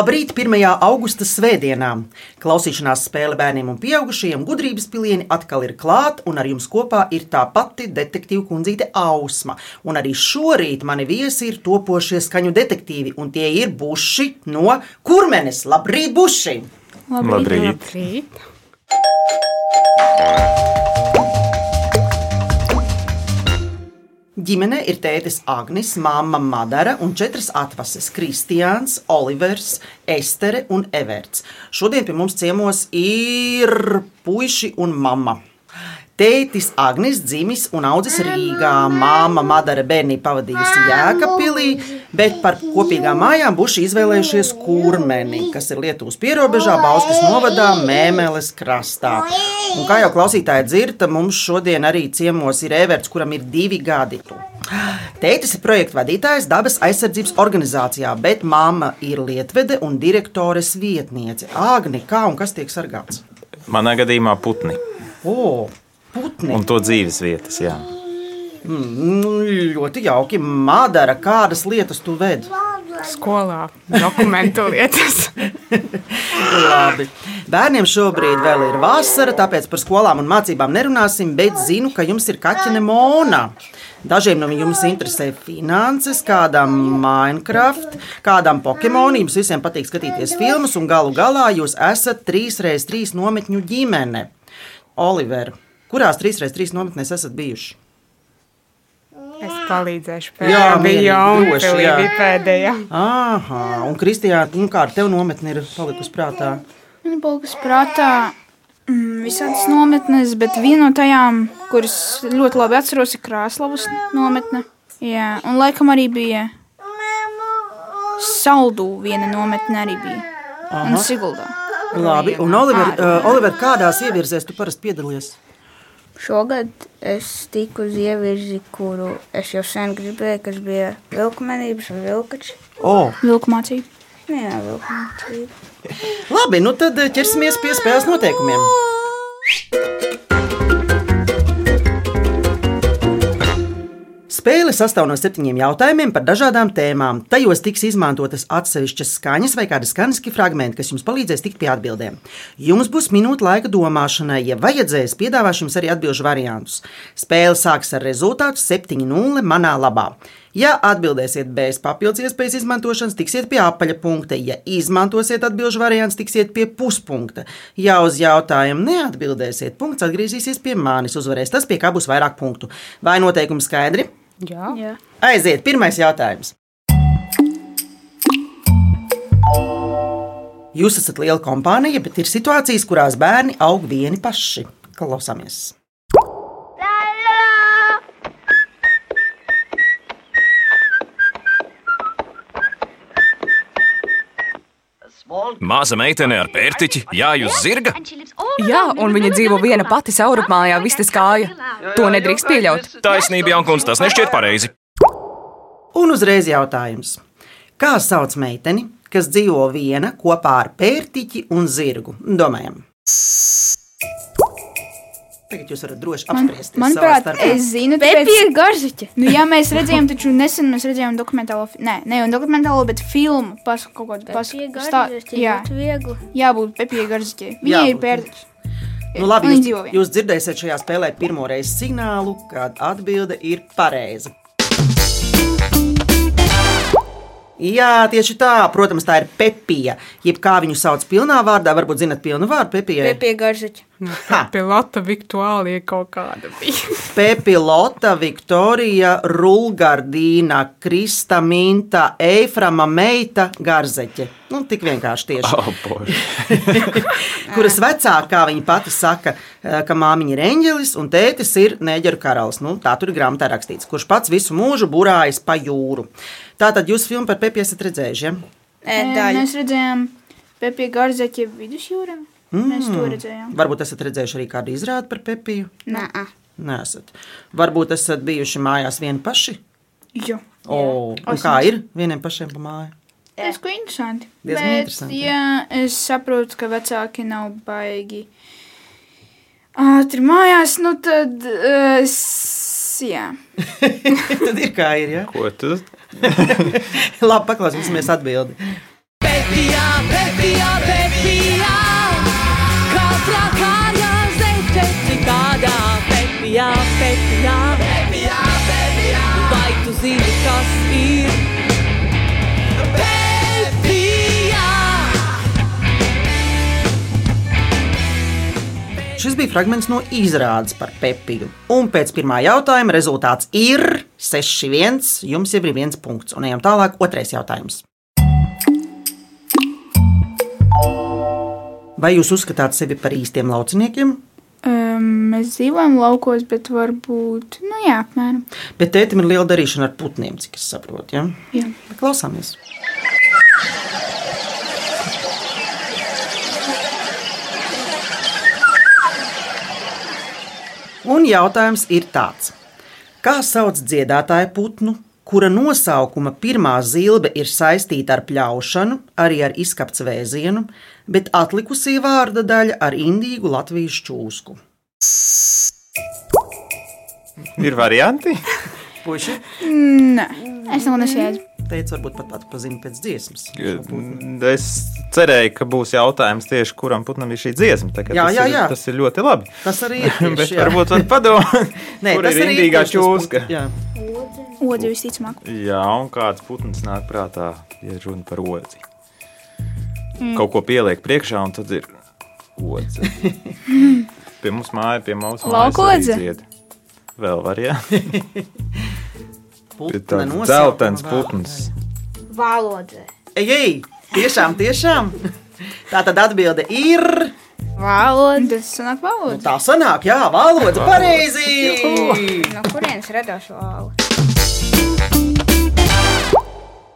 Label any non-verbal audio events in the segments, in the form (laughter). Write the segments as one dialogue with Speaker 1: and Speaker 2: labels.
Speaker 1: Labrīt, 1. augusta svētdienā. Klausīšanās spēle bērniem un pieaugušajiem gudrības pilieni atkal ir klāta, un ar jums kopā ir tā pati detektīva kundzīte Ausma. Un arī šorīt mani viesi ir topošie skaņu detektīvi, un tie ir buši no kurmenes. Labrīt, buši!
Speaker 2: Labrīt.
Speaker 3: Labrīt.
Speaker 1: Ģimenē ir tētis Agnis, māma Madara un četras atvases - Kristiāns, Olivers, Estere un Everts. Šodien pie mums ciemos ir puiši un mamma. Tētis Agnis dzimis un audzis Rīgā, māma Madara bērnību pavadījusi Jēkabpilī, bet par kopīgām mājām buši izvēlējušies Kurmeni, kas ir Lietuvas pierobežā, Bauskas novadā, Mēmeles krastā. Un kā jau klausītāji dzird, mums šodien arī ciemos ir Everts, kuram ir divi gadi. Tētis ir projekta vadītājs dabas aizsardzības organizācijā, bet mamma ir lietvede un direktores vietniece. Agni, kā un kas tiek sargāts?
Speaker 2: Manā gadījumā putni
Speaker 1: O, putni!
Speaker 2: un to dzīves vietas. Jā.
Speaker 1: Nu, ļoti jauki. Madara, kādas lietas tu vedi?
Speaker 3: Skolā dokumentu lietas. (laughs)
Speaker 1: Labi. Bērniem šobrīd vēl ir vasara, tāpēc par skolām un mācībām nerunāsim, bet zinu, ka jums ir kaķene Mona. Dažiem no jums interesē finanses, kādam Minecraft, kādam Pokemon. Jums visiem patīk skatīties filmas, un galu galā jūs esat 3x3 nometņu ģimene. Oliver, kurās 3x3 nometnēs esat bijuši?
Speaker 3: Es palīdzēšu
Speaker 1: Jā,
Speaker 3: pēdējā. bija
Speaker 1: mierīgi, droši, jā.
Speaker 3: Jaunpilī pēdējā.
Speaker 1: Aha, un Kristijā, nu, kā ar tevi nometni ir palikusi prātā?
Speaker 4: Man palika prātā mm, visādas nometnes, bet viena no tajām, kuras ļoti labi atceros, ir Krāslavas nometne. Jā, un laikam arī bija Saldū viena nometne arī bija. Un Siguldā.
Speaker 1: Labi, un Oliver, uh, Oliver kādās ievirzēs tu parasti piedalies?
Speaker 5: Šogad es tiku uz ievirzi, kuru es jau sen gribēju, kas bija vilkmenības vai vilkači.
Speaker 1: O,
Speaker 4: Vilku mācība.
Speaker 5: Nu Jā, vilkmenība.
Speaker 1: labi, nu tad eh, ķersimies pie spēles noteikumiem. Spēle sastāv no septiņiem jautājumiem par dažādām tēmām. Tajos tiks izmantotas atsevišķas skaņas vai kādi skaņas fragmenti, kas jums palīdzēs tikt pie atbildēm. Jums būs minūte laika domāšanai, ja vajadzēs, piedāvāšu jums arī atbildžu variantus. Spēle sāks ar rezultātu 7-0 manā labā. Ja atbildēsiet bez papildus iespējas izmantošanas, tiksiet pie apaļa punkta. Ja izmantosiet atbildžu variantus, tiksiet pie puspunkta. Ja uz jautājumu neatbildēsiet, punkts atgriezīsies pie manis. Uzvarēs tas, pie kā būs vairāk punktu. Vai noteikumi skaidri?
Speaker 3: Jā.
Speaker 5: Jā.
Speaker 1: Aiziet, pirmais jautājums. Jūs esat liela kompānija, bet ir situācijas, kurās bērni aug vieni paši. Klausāmies!
Speaker 6: Maza meitene ar pērtiķi, jāju zirga.
Speaker 7: Jā, un viņa dzīvo viena pati saurupmājā, vistas kāja. To nedrīkst pieļaut.
Speaker 6: Taisnība, Jankuns, tas nešķiet pareizi.
Speaker 1: Un uzreiz jautājums. Kā sauc meiteni, kas dzīvo viena kopā ar pērtiķi un zirgu? Domājam. Tagad jūs varat droši
Speaker 4: Man,
Speaker 1: apspriesties.
Speaker 4: manuprāt, es zinu,
Speaker 5: Pepija
Speaker 4: tāpēc,
Speaker 5: ir garziķa.
Speaker 4: nu, jā, mēs redzējām, taču nesen mēs redzējām dokumentālo, nē, ne jau dokumentālo, bet filmu par kaut kādu
Speaker 5: Pastāstīt,
Speaker 4: Jā,
Speaker 5: ļoti viegli.
Speaker 4: jābūt Pepija Garziķei. Viņa ir pērtiķis.
Speaker 1: Nu, labi, jūs, jūs dzirdēsiet šajā spēlē pirmo reizi signālu, kad atbilde ir pareiza. Jā, tieši tā. Protams, tā ir Pepija. Jeb kā viņu sauc pilnā vārdā, varbūt zinat pilnu vārdu Pepija.
Speaker 5: Pepija garziķa.
Speaker 1: Ha.
Speaker 3: Pilota Viktuālija kaut kāda bija. (laughs)
Speaker 1: Pepilota, Viktorija, Rulgardīna, Krista Minta, Eiframa meita, Garzeķe. Nu, tik vienkārši tieši.
Speaker 2: Oh, (laughs)
Speaker 1: kuras vecākā, kā viņa pati saka, eh, ka māmiņa ir eņģelis un tētis ir neģeru karalis. Nu, tā tur ir grāmatā rakstīts, kurš pats visu mūžu burājas pa jūru. Tātad jūs filmu par Pepiju esat redzējuši. Ja?
Speaker 4: Daļa. Mēs redzējām Pepija Garziķa vidusjūrā. Mm. Mēs to redzējām.
Speaker 1: Varbūt esat redzējuši arī kādu izrādi par Pepiju.
Speaker 5: Nē,
Speaker 1: Nē, esat. Varbūt esat bijuši mājās vieni paši.
Speaker 4: Jā.
Speaker 1: O, kā ir vieniem pašiem pa māju?
Speaker 4: Tas ir interesanti. Bet,
Speaker 1: interesanti,
Speaker 4: Jā, es saprotu, ka vecāki nav baigi. Ātri mājās, nu tad. uh, Es, jā. (laughs)
Speaker 1: Tad ir kā ir. Ja?
Speaker 2: Ko tu? (laughs)
Speaker 1: Labi, paklausīsimies atbildi.
Speaker 8: Pepijā kas ir?
Speaker 1: Šis bija fragments no izrādes par Pepiju. Un pēc pirmā jautājuma rezultāts ir 6-1. Jums jau ir viens punkts. Un ejam tālāk, otrais jautājums. Vai jūs uzskatāt sevi par īstiem lauciniekiem?
Speaker 4: Um, mēs dzīvojam laukos, bet varbūt, nu jā, apmēram.
Speaker 1: Bet tētim ir liela darīšana ar putniem, cik es saprotu. Ja?
Speaker 4: Jā.
Speaker 1: Klausāmies. Un jautājums ir tāds: kā sauc dziedātāju putnu, kura nosaukuma pirmā zilbe ir saistīta ar pļaušanu, arī ar izkapts vēzienu, bet atlikusī vārda daļa ar indīgu latviešu čūsku?
Speaker 2: Ir varianti.
Speaker 1: Puiši,
Speaker 4: Nē, es neko nesēdu.
Speaker 1: teicu, varbūt pat atpazīst pēc dziesmas.
Speaker 2: Es cerēju, ka būs jautājums tieši, kuram putnam ir šī dziesma. tā
Speaker 1: Jā,
Speaker 2: tas,
Speaker 1: jā,
Speaker 2: ir,
Speaker 1: jā.
Speaker 2: tas ir ļoti labi.
Speaker 1: Tas arī ir. (laughs)
Speaker 2: Bet
Speaker 1: tieši, jā.
Speaker 2: varbūt var padomāt, (laughs)
Speaker 1: Nē,
Speaker 2: kur
Speaker 1: tas
Speaker 2: ir indīgā čūska.
Speaker 1: Jā.
Speaker 4: Odzi visticamāk.
Speaker 2: Jā, un kāds putns nāk prātā, ja runa par odzi. Kaut ko pieliek priekšā, un tad ir odze. (laughs) Pie mums māja, pie mūsu mājas dzied. Vēl var, jā. (laughs) Tāds dzeltens putns.
Speaker 5: Valodzē.
Speaker 1: Ej, ej, tiešām, tiešām. Tā tad atbilde ir.
Speaker 5: Valodze.
Speaker 4: Tas sanāk valoda.
Speaker 1: Tā sanāk, jā, valoda pareizi.
Speaker 5: No kurienes radās valoda?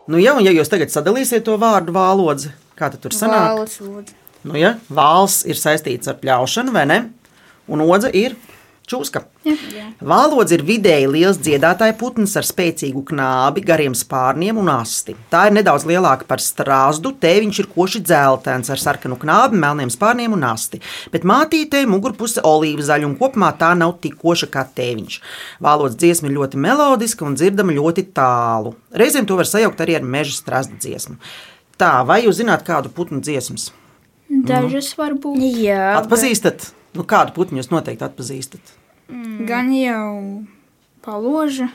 Speaker 1: Nu, jā, un ja jūs tagad sadalīsiet to vārdu vālodzi, kā tad tur sanāk?
Speaker 5: Valodas lūdzu.
Speaker 1: Nu, ja, vāls ir saistīts ar pļaušanu, vai ne? Un odze ir čūska. Vālodze ir vidēji liels dziedātāja putns ar spēcīgu knābi, gariem spārniem un asti. Tā ir nedaudz lielāka par strāzdu, te viņš ir koši dzeltens ar sarkanu knābi, melniem spārniem un asti. Bet mātītē mugurpuse olīva zaļa un kopumā tā nav tik koša kā tēviņš. Vālodas dziesma ir ļoti melodiska un dzirdama ļoti tālu. Reizēm to var sajaukt arī ar meža strāzdu dziesmu. Tā, vai jūs zināt kādu putnu dziesmu?
Speaker 4: Dažas varbūt.
Speaker 5: Jā.
Speaker 1: Atpazīstat? Nu, kādu putnu jūs noteikti atpazīstat?
Speaker 4: Gan jau paloža.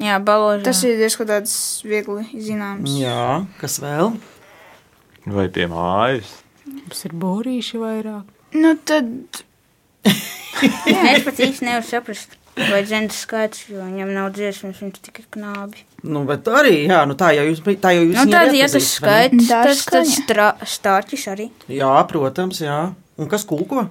Speaker 5: Jā, baloža.
Speaker 4: Tas ir diezgan tāds viegli zināms.
Speaker 1: Jā, kas vēl?
Speaker 2: Vai pie mājas?
Speaker 3: Mums ir būrīši vairāk.
Speaker 4: Nu tad (laughs)
Speaker 5: Es pat īsti nevaru saprast, vai dzēnas skaits, jo viņam nav dziesmas, viņš tikai knābi.
Speaker 1: Nu, bet arī, jā, nu, tā jau jūs, tā jau jūs
Speaker 5: Nu, tad, ja tas skaits, tas, tas strā- stārķis arī.
Speaker 1: Jā, protams, jā. Un kas kūko?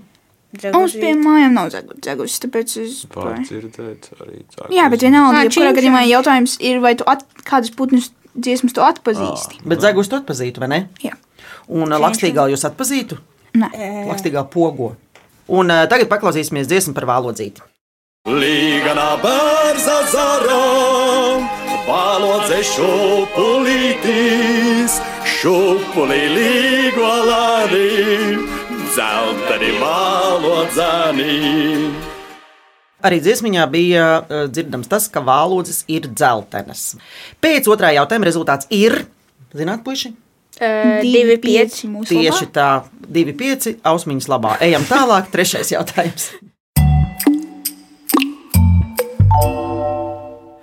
Speaker 4: mums pie mājām nav dzegusi, tāpēc es.
Speaker 2: Var dzirdēt arī tā.
Speaker 4: Jā, bet vienalga, ja kurā gadījumā jautājums ir, vai tu at, kādas putnus dziesmas tu atpazīsti?
Speaker 1: Bet zegus tu atpazītu, vai ne?
Speaker 4: Jā.
Speaker 1: Un lakstīgā jūs atpazītu?
Speaker 4: Nē.
Speaker 1: Lakstīgā pogo. Un uh, tagad paklausīsimies dziesmu par vālodzīti.
Speaker 9: Līgana bērza zara, valodze šupulītis, šupulī līgolāni, dzelteni valodzani.
Speaker 1: Arī dziesmiņā bija uh, dzirdams tas, ka vālodzes ir dzeltenas. Pēc otrā jautājuma rezultāts ir, zināt, puiši?
Speaker 5: Divi pieci.
Speaker 4: mūsu
Speaker 1: Tieši tā, divi pieci, ausmiņas labā. Ejam tālāk, trešais jautājums.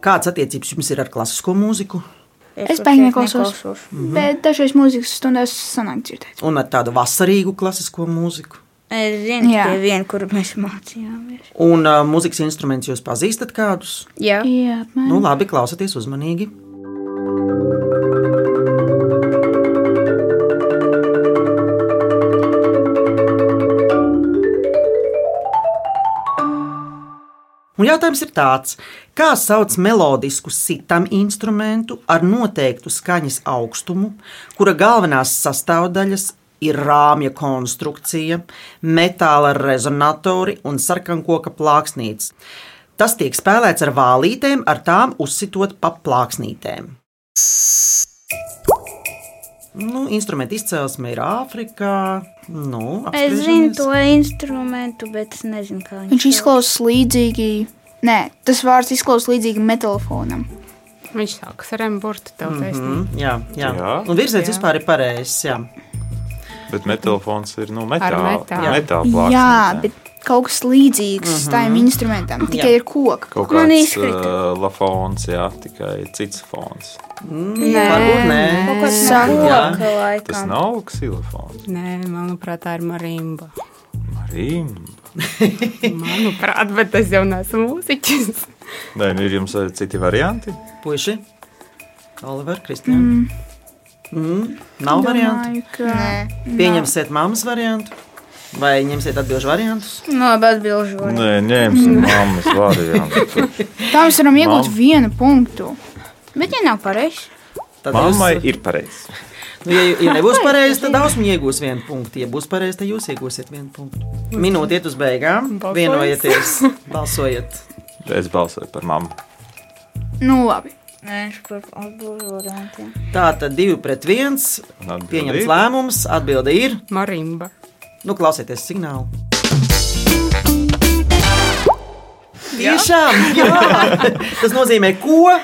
Speaker 1: Kādas attiecības jums ir ar klasisko mūziku
Speaker 4: Es baigi neklausos. Bet dažreiz mūzikas stundās sanāk dzirdēt.
Speaker 1: un ar tādu vasarīgu klasisko mūziku?
Speaker 4: Jā.
Speaker 5: ka vienu, kuru mēs mācījāmies.
Speaker 1: Un uh, mūzikas instrumentus jūs pazīstat kādus?
Speaker 5: Jā.
Speaker 4: Jā, apmēram.
Speaker 1: Nu, labi, klausieties uzmanīgi. Un jautājums ir tāds, kā sauc melodisku sitam instrumentu ar noteiktu skaņas augstumu, kura galvenās sastāvdaļas ir rāmja konstrukcija, metāla rezonatori un sarkankoka plāksnītes. Tas tiek spēlēts ar vālītēm, ar tām uzsitot pa plāksnītēm. Nu, instrumenta izcelsme ir Āfrikā. Nu,
Speaker 5: Es zinu to instrumentu, bet es nezinu, kā viņš
Speaker 4: Viņš izklausās līdzīgi. Nē, tas vārds izklausās līdzīgi metalofonam.
Speaker 3: Viņš sākas ar emburtu, tev taisnība.
Speaker 1: Mm, jā, jā.
Speaker 2: Jā.
Speaker 1: Un virziens
Speaker 3: Jā.
Speaker 1: vispār ir pareizs. Jā.
Speaker 2: Bet metālfons ir nu, metāla,
Speaker 3: metālu.
Speaker 2: metāla plāksnītē.
Speaker 4: Jā, bet kaut kas līdzīgs
Speaker 1: Mhm.
Speaker 4: tādam instrumentam, tikai
Speaker 1: Jā.
Speaker 4: ir koks.
Speaker 2: Kaut kāds
Speaker 5: izkrita.
Speaker 2: uh, lafons, jā, tikai cits fons.
Speaker 1: Nē, varbūt nē.
Speaker 5: Kaut kāds
Speaker 4: Saka.
Speaker 2: Tas nav ksilofons.
Speaker 3: Nē, manuprāt, tā ir marimba.
Speaker 2: Marim.
Speaker 3: Manuprāt, bet es jau neesmu mūziķis.
Speaker 2: Vai nu ir jums citi varianti?
Speaker 1: Puiši, Oliver, Kristiāna. Mm. Nav variantu.
Speaker 4: Domāju, ka
Speaker 5: Nē,
Speaker 1: Pieņemsiet mammas variantu. Vai ņemsiet atbildžu variantus?
Speaker 5: no atbildžu.
Speaker 2: Nē, ņemsim mammas variantu. (laughs)
Speaker 4: tā mēs varam iegūt
Speaker 2: Mam-
Speaker 4: vienu punktu.
Speaker 5: Bet ja nav pareizs.
Speaker 1: Tad
Speaker 2: Mammai
Speaker 1: jūs-
Speaker 2: ir pareizi.
Speaker 1: Nu, ja, ja nebūs pareizi, tad Ausma iegūs vienu punktu. Ja būs pareizi, tad jūs iegūsiet vienu punktu. Minūte iet uz beigām.
Speaker 3: Balsojums.
Speaker 1: Vienojieties, (laughs) balsojiet.
Speaker 2: Es balsoju par mammu.
Speaker 4: Nu, labi.
Speaker 1: Tā tad divi pret viens.
Speaker 2: Atbildi
Speaker 1: Pieņemts
Speaker 2: ir?
Speaker 1: lēmums. Atbilde ir.
Speaker 3: Marimba.
Speaker 1: Nu, klausieties signālu. Tiešām, jā. (laughs) Tas nozīmē, ko?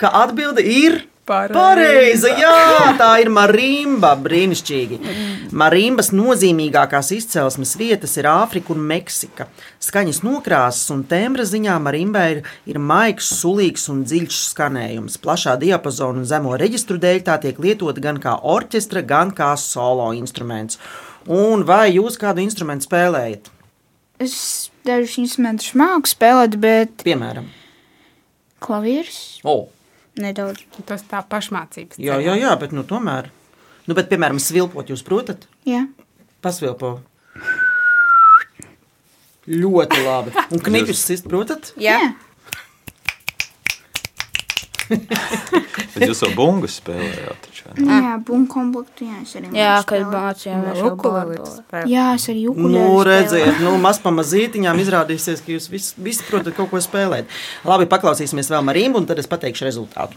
Speaker 1: Ka atbilde ir pareiza. Jā, tā ir marimba. Brīnišķīgi. Marimbas nozīmīgākās izcelsmes vietas ir Āfrika un Meksika. Skaņas nokrāsas un tembra ziņā marimbai ir, ir maigs, sulīgs un dziļš skanējums. Plašā diapazona un zemo reģistru dēļ tā tiek lietota gan kā orķestra, gan kā solo instruments. Un vai jūs kādu instrumentu spēlējat?
Speaker 4: Es dažus instrumentus māku spēlēt, bet
Speaker 1: Piemēram,
Speaker 4: klavieris.
Speaker 1: oh,
Speaker 5: Nedaudz.
Speaker 3: Tas tā pašmācības.
Speaker 1: jā, jā, jā, bet nu, tomēr. Nu, bet, piemēram, svilpot jūs protat?
Speaker 4: Jā.
Speaker 1: Pasvilpo. Ļoti labi. Un knipis sist, protat?
Speaker 5: Jā.
Speaker 2: Bet jūs jau bungas spēlējāt. taču, vai ne?
Speaker 4: Nu, jā, bungu komplektu. Jā, es arī
Speaker 5: Jā, kad mācījāmies jau
Speaker 3: Ukulele
Speaker 5: barboli.
Speaker 3: spēlē.
Speaker 4: Jā, es arī ukulēlu
Speaker 1: Nu, redziet, nu, maz pamazītiņām izrādīsies, ka jūs visi, visi protat kaut ko spēlēt. Labi, paklausīsimies vēl Marīmu, un tad es pateikšu rezultātu.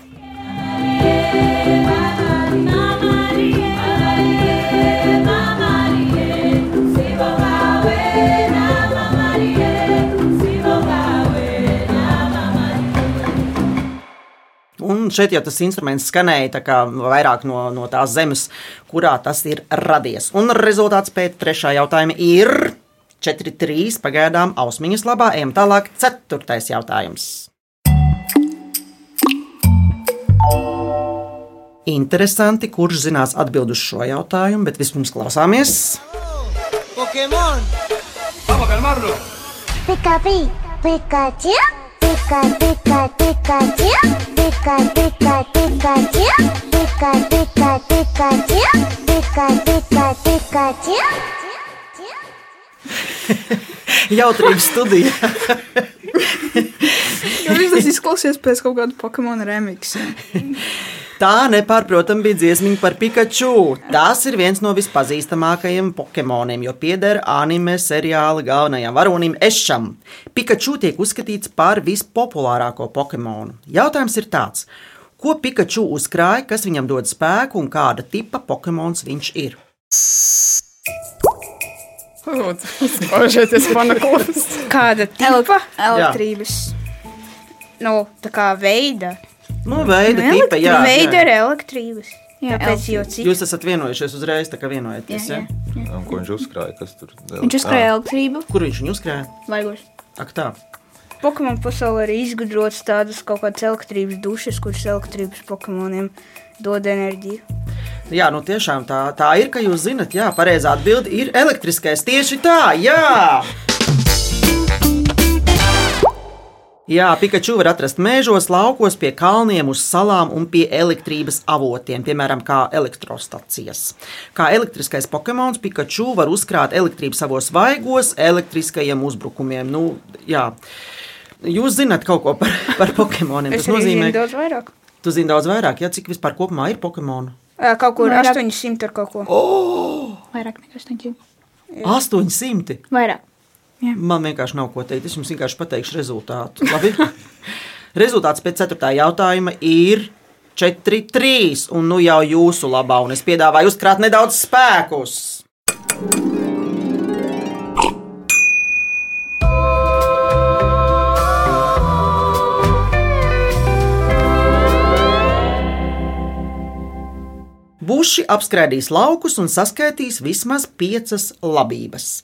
Speaker 1: Un šeit jau tas instruments skanēja vairāk no, no tās zemes, kurā tas ir radies. Un rezultāts pēc trešā jautājuma ir 4-3. Pagaidām ausmiņas labā. Ejam tālāk. Ceturtais jautājums. Interesanti, kurš zinās atbildus šo jautājumu, bet vispirms klausāmies.
Speaker 10: Pika, pi, Pikachu, Pika, Pika, Pikachu, Pika, Pika, Pikachu, Pika, Pika, Pikachu, Pika, Pika, Pikachu. (laughs)
Speaker 1: Jautrības studija. (laughs)
Speaker 4: Viņš tas izklausās pēc kaut kāda Pokemon remiksa. (laughs)
Speaker 1: Tā nepārprotami bija dziesmiņa par Pikachu. Tas ir viens no vispazīstamākajiem Pokemoniem, jo pieder anime seriāla galvenajam varonim Ešam. Pikachu tiek uzskatīts par vispopulārāko Pokemonu. Jautājums ir tāds, ko Pikachu uzkrāja, kas viņam dod spēku un kāda tipa Pokemons viņš ir?
Speaker 3: Lūdzu, izpaužieties panaklus.
Speaker 5: Kāda tipa?
Speaker 4: Elektrības.
Speaker 5: Nu, tā kā veida.
Speaker 1: Nu, veida,
Speaker 5: Nu,
Speaker 1: tipa, jā,
Speaker 5: veida
Speaker 1: jā.
Speaker 5: ir elektrības.
Speaker 4: Jā.
Speaker 1: Jūs esat vienojušies uzreiz, tā kā vienojaties.
Speaker 5: Jā,
Speaker 1: Ja?
Speaker 2: Un ko viņš uzkrāja? Kas tur
Speaker 4: Viņš uzkrāja elektrību.
Speaker 1: Kur viņš viņu uzkrāja?
Speaker 4: Vaigos.
Speaker 1: Ak, tā.
Speaker 5: Pokemon pasaulē ir izgudrots tādas kaut kādas elektrības dušas, kuras elektrības Pokemoniem dod enerģiju.
Speaker 1: Jā, nu tiešām tā, tā ir, ka jūs zinat, jā, pareizā atbilde ir elektriskais. Tieši tā, jā! Jā, Pikachu var atrast mežos, laukos, pie kalniem, uz salām un pie elektrības avotiem, piemēram, kā elektrostacijas. Kā elektriskais Pokemons, Pikachu var uzkrāt elektrības savos vaigos elektriskajiem uzbrukumiem. Nu, jā. Jūs zināt kaut ko par, (laughs) par Pokemoniem.
Speaker 5: Es
Speaker 1: Tas nozīmē, ka
Speaker 5: daudz vairāk.
Speaker 1: tu zini daudz vairāk, ja cik vispār kopumā ir Pokemonu.
Speaker 5: Kaut kur
Speaker 4: Vairāk.
Speaker 5: 800 ar kaut ko.
Speaker 1: Oh!
Speaker 4: Vairāk nekā 800.
Speaker 1: 800!
Speaker 4: Vairāk.
Speaker 1: Man vienkārši nav ko teikt. Es jums vienkārši pateikšu rezultātu. (laughs) Rezultāts pēc 4. jautājuma ir 4-3. Un nu jau jūsu labā, un es piedāvāju uzkrāt nedaudz spēkus. Buši apskrādīs laukus un saskaitīs vismaz piecas labības.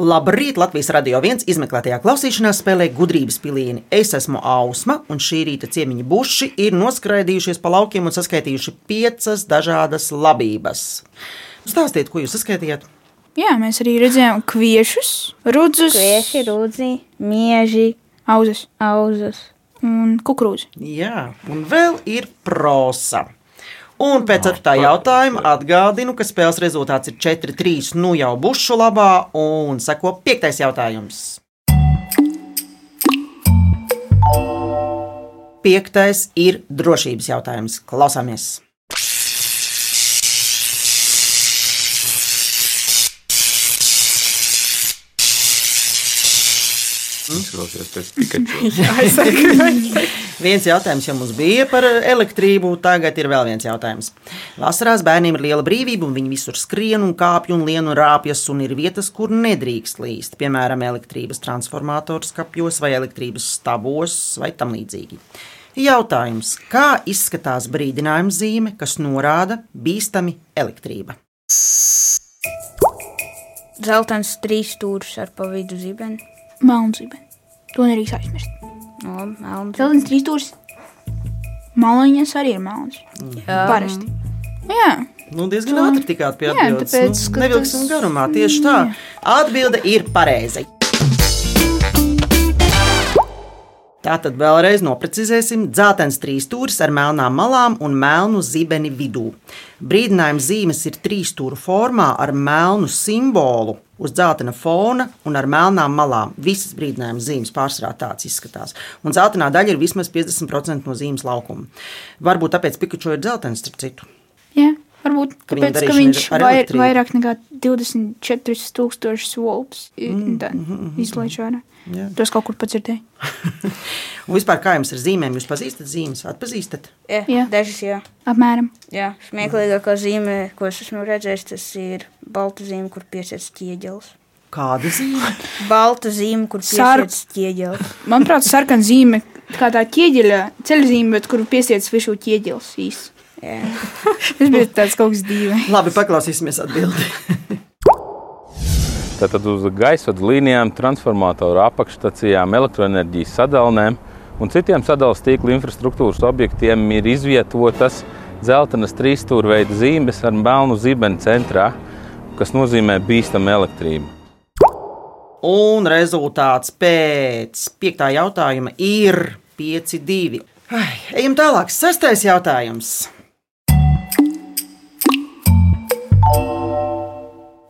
Speaker 1: Labrīt! Latvijas radio viens izmeklētajā klausīšanās spēlē gudrības pilieni. Es esmu Ausma, un šī rīta ciemiņi buši ir noskraidījušies pa laukiem un saskaitījuši piecas dažādas labības. Stāstiet, ko jūs saskaitījāt?
Speaker 4: Jā, mēs arī redzējām kviešus, rudzus,
Speaker 5: Kvieši, rūdzi, mieži,
Speaker 4: auzus
Speaker 5: auzus.
Speaker 4: un kukurūzi.
Speaker 1: Jā, un vēl ir prosa. Un pēc ceturtā jautājuma atgādinu, ka spēles rezultāts ir 4-3 nu jau bušu labā, un seko piektais jautājums. Piektais ir drošības jautājums. Klausāmies!
Speaker 2: Izklausās pēc (laughs) Pikachu. (laughs)
Speaker 1: Viens jautājums jau mums bija par elektrību, tagad ir vēl viens jautājums. Vasarās bērniem ir liela brīvība, un viņi visur skrien un kāpj un lien un rāpjas, un ir vietas, kur nedrīkst līst. Piemēram, elektrības transformators skapjos vai elektrības stabos vai tam līdzīgi. Jautājums, kā izskatās brīdinājuma zīme, kas norāda bīstami elektrība?
Speaker 5: Zeltens trīs stūrus ar pa vidu zibeni.
Speaker 4: Melnzīme. To nedrīkst aizmirst.
Speaker 5: No, melns.
Speaker 4: Zeltens trīs stūris. Maliņas arī ir melnas.
Speaker 5: Jā.
Speaker 4: Parasti. Jā,
Speaker 1: Nu, diezgan ātri tikāt pie
Speaker 4: Jā,
Speaker 1: atbildes.
Speaker 4: tāpēc,
Speaker 1: nu, nevilksim
Speaker 4: tas-
Speaker 1: garumā. Tieši tā. Atbilde ir pareiza. Tātad vēlreiz noprecizēsim. Dzeltens trīs stūris ar melnām malām un melnu zibeni vidū. Brīdinājuma zīmes ir trīs stūra formā ar melnu simbolu uz dzeltena fona un ar melnām malām. Visas brīdinājuma zīmes pārsvarā tāds izskatās. Un dzeltenā daļa ir vismaz 50% no zīmes laukuma. Varbūt tāpēc Pikachu ir dzeltens, starp citu.
Speaker 4: jā. Varbūt tāpēc, ka viņš
Speaker 1: ir
Speaker 4: vai, vairāk nekā 24,000 volts mm, izlaiž ārā.
Speaker 1: Jā.
Speaker 4: To es kaut kur padzirdēju. (laughs)
Speaker 1: Un vispār kā jums ar zīmēm? Jūs pazīstat zīmes, atpazīstat?
Speaker 5: Jā,
Speaker 4: Jā.
Speaker 5: dažas jā.
Speaker 4: Apmēram.
Speaker 5: Jā, smieklīgākā zīme, ko es esmu redzējis, tas ir balta zīme, kur piesiet ķieģelis.
Speaker 1: Kāda zīme? (laughs)
Speaker 5: Balta zīme, kur piesiet ķieģelis.
Speaker 4: Manuprāt, sarkana zīme, kā tā ķieģeļa ceļzīme, bet kuru piesiet višu ķieģelis īsti. Tas (laughs) bija tāds kaut kas dīvains.
Speaker 1: Labi, paklausīsimies atbildi. (laughs)
Speaker 11: Tātad uz gaisa līnijām, transformatoru apakšstacijām, elektroenerģijas sadalnēm un citiem sadalījuma tīkla infrastruktūras objektiem ir izvietotas dzeltenas trīsstūrveida zīmes ar melnu zibeni centrā, kas nozīmē bīstamu elektrību.
Speaker 1: Un rezultāts pēc piektā jautājuma ir 5-2. Ai, Ejam tālāk. Sestais jautājums.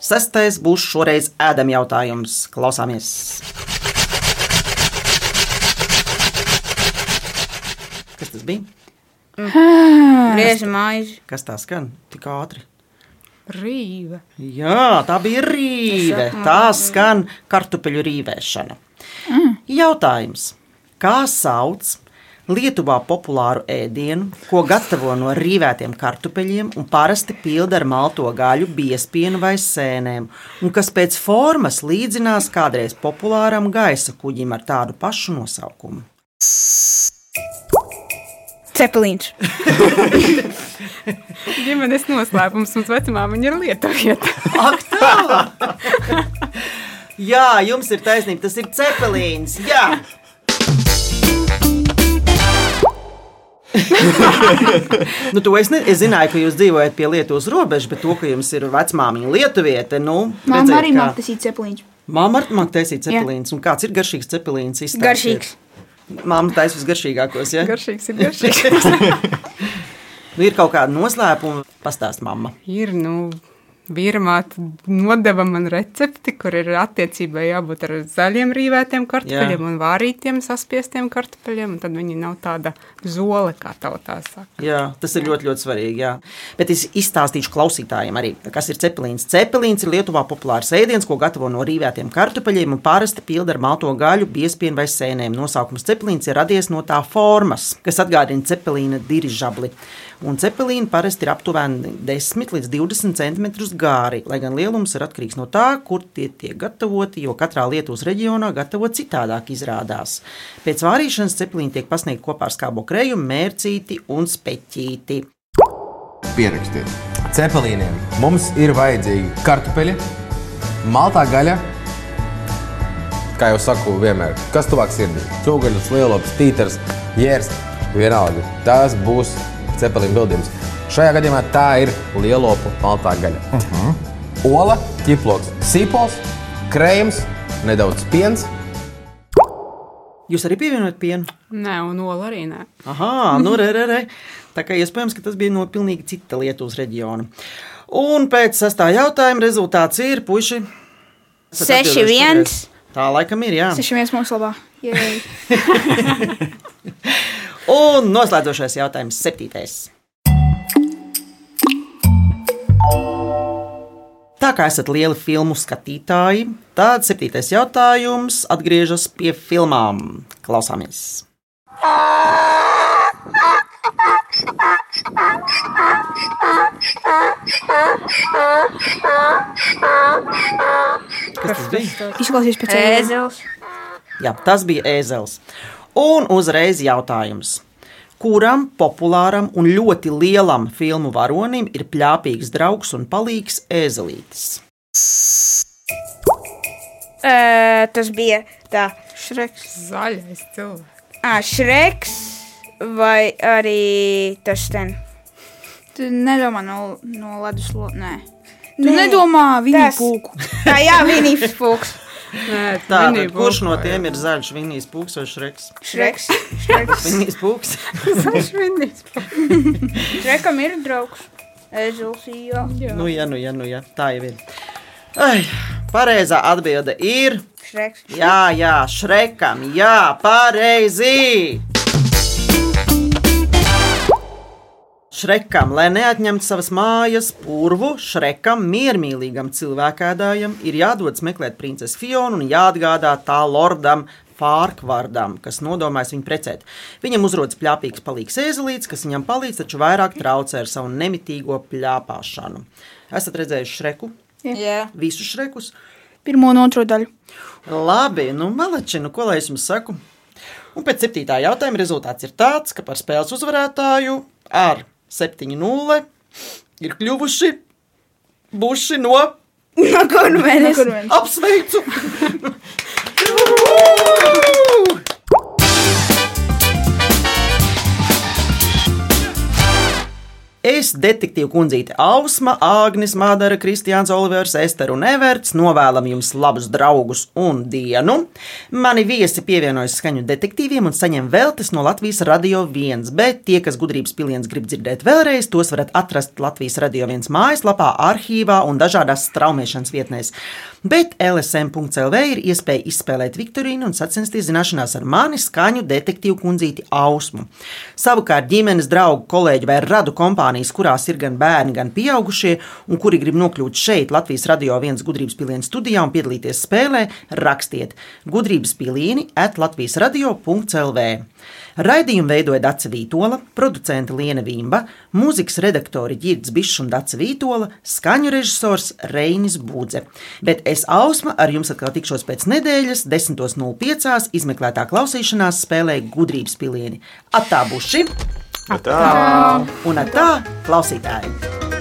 Speaker 1: Sestais būs šoreiz ēdam jautājums. Klausāmies! Kas tas bija?
Speaker 5: Grieži maizi.
Speaker 1: Kas tā skan tik ātri?
Speaker 3: Rīva.
Speaker 1: Jā, tā bija rīve. Tā skan kartupeļu rīvēšana. Jautājums. Kā sauc Lietuvā populāru ēdienu, ko gatavo no rīvētiem kartupeļiem un parasti pilda ar malto gaļu, biespienu vai sēnēm, un kas pēc formas līdzinās kādreiz populāram gaisa kuģim ar tādu pašu nosaukumu?
Speaker 5: Cepelīns. (laughs)
Speaker 3: Ģimenes noslēpums mums vecumā viņa ir lietuvieta. (laughs)
Speaker 1: Ak, tā! Jā, jums ir taisnība, tas ir cepelīns. Jā! (laughs) nu, to es, ne, es zināju, ka jūs dzīvojat pie Lietuvas robežas, bet to, ka jums ir vecmāmiņa lietuviete, nu, redziet,
Speaker 4: arī
Speaker 1: kā-
Speaker 4: māca taisīt cepelīņus.
Speaker 1: Māma arī māca taisīt cepelīns. Un kāds ir garšīgs cepelīns? Izstāstiet.
Speaker 5: Garšīgs.
Speaker 1: Māma taisa visgaršīgākos, ja?
Speaker 3: Garšīgs ir garšīgs. (laughs)
Speaker 1: Nu, ir kaut kāda noslēpuma, pastāst mamma.
Speaker 3: ir, nu, Vīramāte nodeva man recepti, kur ir attiecībai jābūt ar zaļiem rīvētiem kartupeļiem
Speaker 1: Jā.
Speaker 3: un vārītiem saspiestiem kartupeļiem. un Tad viņi nav tāda zole, kā tautā saka.
Speaker 1: Jā, tas ir ļoti, ļoti svarīgi. Jā. Bet es izstāstīšu klausītājiem arī, kas ir cepelīns. Cepelīns ir Lietuvā populārs ēdiens, ko gatavo no rīvētiem kartupeļiem un parasti pilda ar malto gaļu, biespienu vai sēnēm. Nosaukums cepelīns ir radies no tā formas, kas atgādina cepelīna dirižabli. Un cepelīni parasti ir aptuveni 10 līdz 20 cm gāri, lai gan lielums ir atkarīgs no tā, kur tie tiek gatavoti, jo katrā Lietuvas reģionā gatavot citādāk izrādās. Pēc vārīšanas cepelīni tiek pasniegti kopā ar skābo krējumu, mērcīti un speķīti.
Speaker 12: Pierakstiet. Cepelīniem mums ir vajadzīgi kartupeļi, maltā gaļa. Kā jau saku, vienmēr. Kas tuvāk sirdī? Cūgaļas, lielops, tītars, jērs. Vienalga. Tas būs cepelīna bildījums. Šajā gadījumā tā ir lielopu maltā gaļa. Uh -huh. Ola, ķiploks, sīpols, krējums, nedaudz piens.
Speaker 1: Jūs arī pievienojat pienu?
Speaker 3: Nē, un ola arī nē.
Speaker 1: Aha, nu re, re, re. Tā kā iespējams, ka tas bija no pilnīgi cita Lietuvas reģiona. Un pēc sastā jautājuma rezultāts ir puiši. esat
Speaker 5: Seši
Speaker 1: atbildējuši
Speaker 5: viens.
Speaker 1: pareizi. Tā laikam ir, jā.
Speaker 4: Seši viens mūsu labā. (laughs)
Speaker 1: Un noslēdzošais jautājums, septītais. Tā kā esat lieli filmu skatītāji, tad septītais jautājums atgriežas pie filmām. Klausāmies! Kas tas bija?
Speaker 4: Izklausīs pēc
Speaker 5: Ēzels.
Speaker 1: Jā, tas bija ēzels. Un uzreiz jautājums. Kuram populāram un ļoti lielam filmu varonim ir plāpīgs draugs un palīgs ēzelītis?
Speaker 5: Uh, tas bija tā.
Speaker 4: Šreks.
Speaker 3: Zaļais cilvēks.
Speaker 5: Ah, Šreks vai arī tas ten.
Speaker 4: Tu nedomā no, no ledus lodes. Nē. Tu
Speaker 5: Nē,
Speaker 4: nedomā viņa
Speaker 5: tas-
Speaker 4: pūku.
Speaker 5: Tā jā, Vinijas pūks.
Speaker 3: Nē,
Speaker 1: Tā, tad, kurš no tiem ir zaļš, Vinijas pūks vai šreks?
Speaker 5: Šreks. (laughs) Šreks. (laughs)
Speaker 1: Vinijas pūks.
Speaker 3: Zaļš Vinijas (laughs)
Speaker 5: Šrekam ir draugs. Ēzels, jā.
Speaker 1: nu, jā, nu, jā, nu, jā, tā jau ir. Ai, pareizā atbilde ir.
Speaker 5: Šreks.
Speaker 1: Jā, jā, šrekam, jā, pareizi! Šrekam, lai neatņemtu savas mājas purvu, šrekam, miermīlīgam cilvēkādājam, ir jādodas meklēt princesi Fionu un jāatgādā tā lordam Fārkvardam, kas nodomājas viņu precēt. Viņam uzrodas plāpīgs palīgs ēzelīts, kas viņam palīdz, taču vairāk traucē ar savu nemitīgo plāpāšanu. Esat redzējuši šreku?
Speaker 5: Jā.
Speaker 1: Visus šrekus?
Speaker 4: Pirmo un otro daļu.
Speaker 1: Labi, nu, maleči, nu, ko lai es jums saku? Un pēc septītā jautājuma rezultāts ir tāds, ka par spēles uzvarētāju ar 7-0 ir kļuvuši buši no
Speaker 5: No kurmenes.
Speaker 1: apsveicu! (laughs) Es, detektīva kundzīte Ausma, Agnis, Madara, Kristiāns, Olivers, Ester un Everts novēlam jums labus draugus un dienu. Mani viesi pievienojas skaņu detektīviem un saņem veltes no Latvijas Radio 1, bet tie, kas gudrības piliens grib dzirdēt vēlreiz, tos varat atrast Latvijas Radio 1 mājaslapā, arhīvā un dažādās straumēšanas vietnēs. Bet LSM.CLV ir iespēja izspēlēt Viktorīnu un sacensties zināšanās ar mani skaņu detektīvu kundzīti Ausmu. Savukārt ģimenes draugu, kolēģi vai radu kompānijas, kurās ir gan bērni, gan pieaugušie, un kuri grib nokļūt šeit, Latvijas radio viens gudrības pilienu studijā un piedalīties spēlē, rakstiet gudrības pilieni at Latvijas radio.CLV. Raidījumu veidoja Dāca Vītola, producente Liena Vimba, mūzikas redaktori Girds Bišs un Dāca Vītola, skaņu režisors Reinis Budze. Bet es Ausma ar jums atkal tikšos pēc nedēļas, 10.05. izmeklētā klausīšanās spēlē gudrības pilieni. Atā buši!
Speaker 2: Tā!
Speaker 1: Un atā klausītāji!